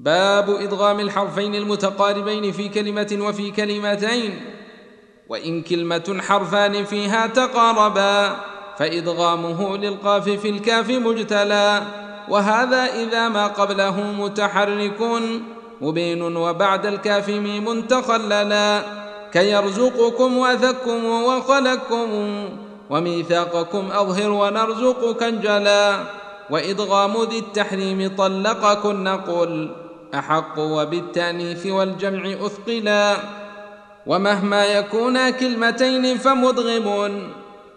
باب إدغام الحرفين المتقاربين في كلمة وفي كلمتين. وإن كلمة حرفان فيها تقاربا فإدغامه للقاف في الكاف مجتلى. وهذا إذا ما قبله متحرك مبين وبعد الكاف ميم تخللا كيرزقكم وثكم وخلقكم وميثاقكم أظهر ونرزقك انجلا وإدغام ذي التحريم طلقكن قل أحق وبالتأنيث والجمع أثقلا ومهما يكونا كلمتين فمدغم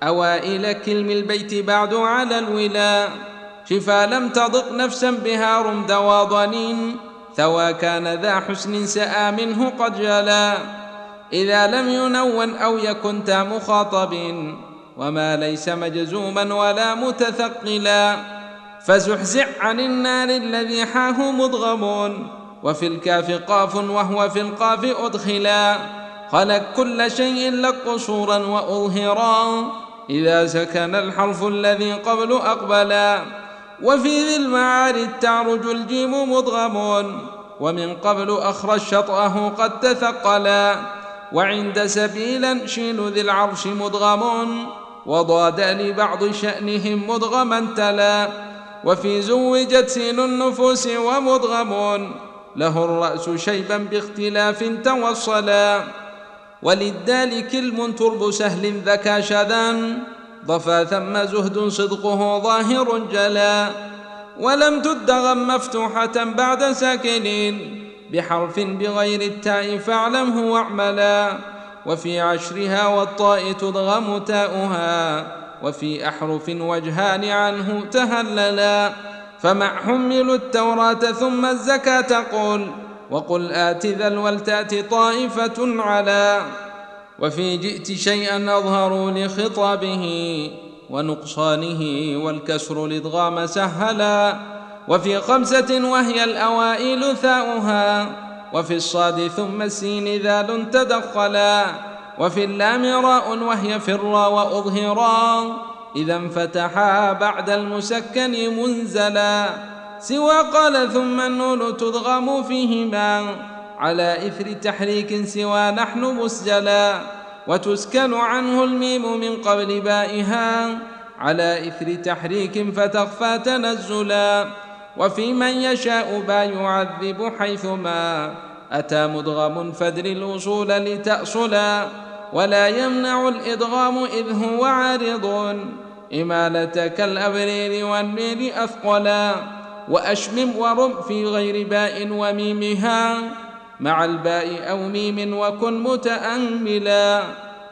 أوائل كلم البيت بعد على الولا شفا لم تضق نفسا بها رمد واضنين. ثوى كان ذا حسن سآ منه قد جلا إذا لم ينون أو يكن تا مخاطب وما ليس مجزوما ولا متثقلا فزحزع عن النار الذي حاه مضغم وفي الكاف قاف وهو في القاف أدخلا. خلق كل شيء لك قصورا وأظهرا. إذا سكن الحرف الذي قبل أقبلا. وفي ذي المعارج تعرج الجيم مضغم ومن قبل أخرج شطأه قد تثقلا. وعند سبيلا شين ذي العرش مدغم وضاد لبعض شأنهم مدغما تلا. وفي زوجت سين النفوس ومدغم له الرأس شيبا باختلاف توصلا. وللدال كلم ترب سهل ذكى شذا. ضفا ثم زهد صدقه ظاهر جلا. ولم تدغم مفتوحة بعد ساكنين. بحرف بغير التاء فاعلمه واعملا. وفي عشرها والطاء تضغم تاؤها. وفي أحرف وجهان عنه تهللا فمع حمل التوراة ثم الزكاة قل وقل آت ذا والتات طائفة على وفي جئت شيئا أظهروا لخطابه ونقصانه والكسر الإدغام سهلا وفي خمسة وهي الأوائل ثاؤها وفي الصاد ثم السين ذال تدخلا وفي اللام راء وهي فرا وأظهرا. إذا انفتحا بعد المسكن منزلا. سوى قال ثم النون تضغم فيهما. على إثر تحريك سوى نحن مسجلا. وتسكن عنه الميم من قبل بائها. على إثر تحريك فتخفى تنزلا. وفي من يشاء با يعذب حيثما. أتى مدغم فدر الوصول لتأصلا. ولا يمنع الإدغام إذ هو عارض. إمالة كالأبرير والنير أثقلا وأشمم ورم في غير باء وميمها. مع الباء أو ميم وكن متأملا.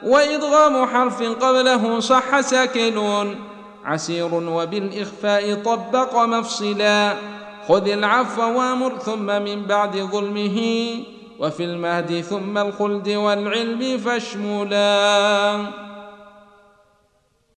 وإدغام حرف قبله صح ساكنون عسير وبالإخفاء طبق مفصلا. خذ العفو وامر ثم من بعد ظلمه. وفي المهد ثم الخلد والعلم فاشملا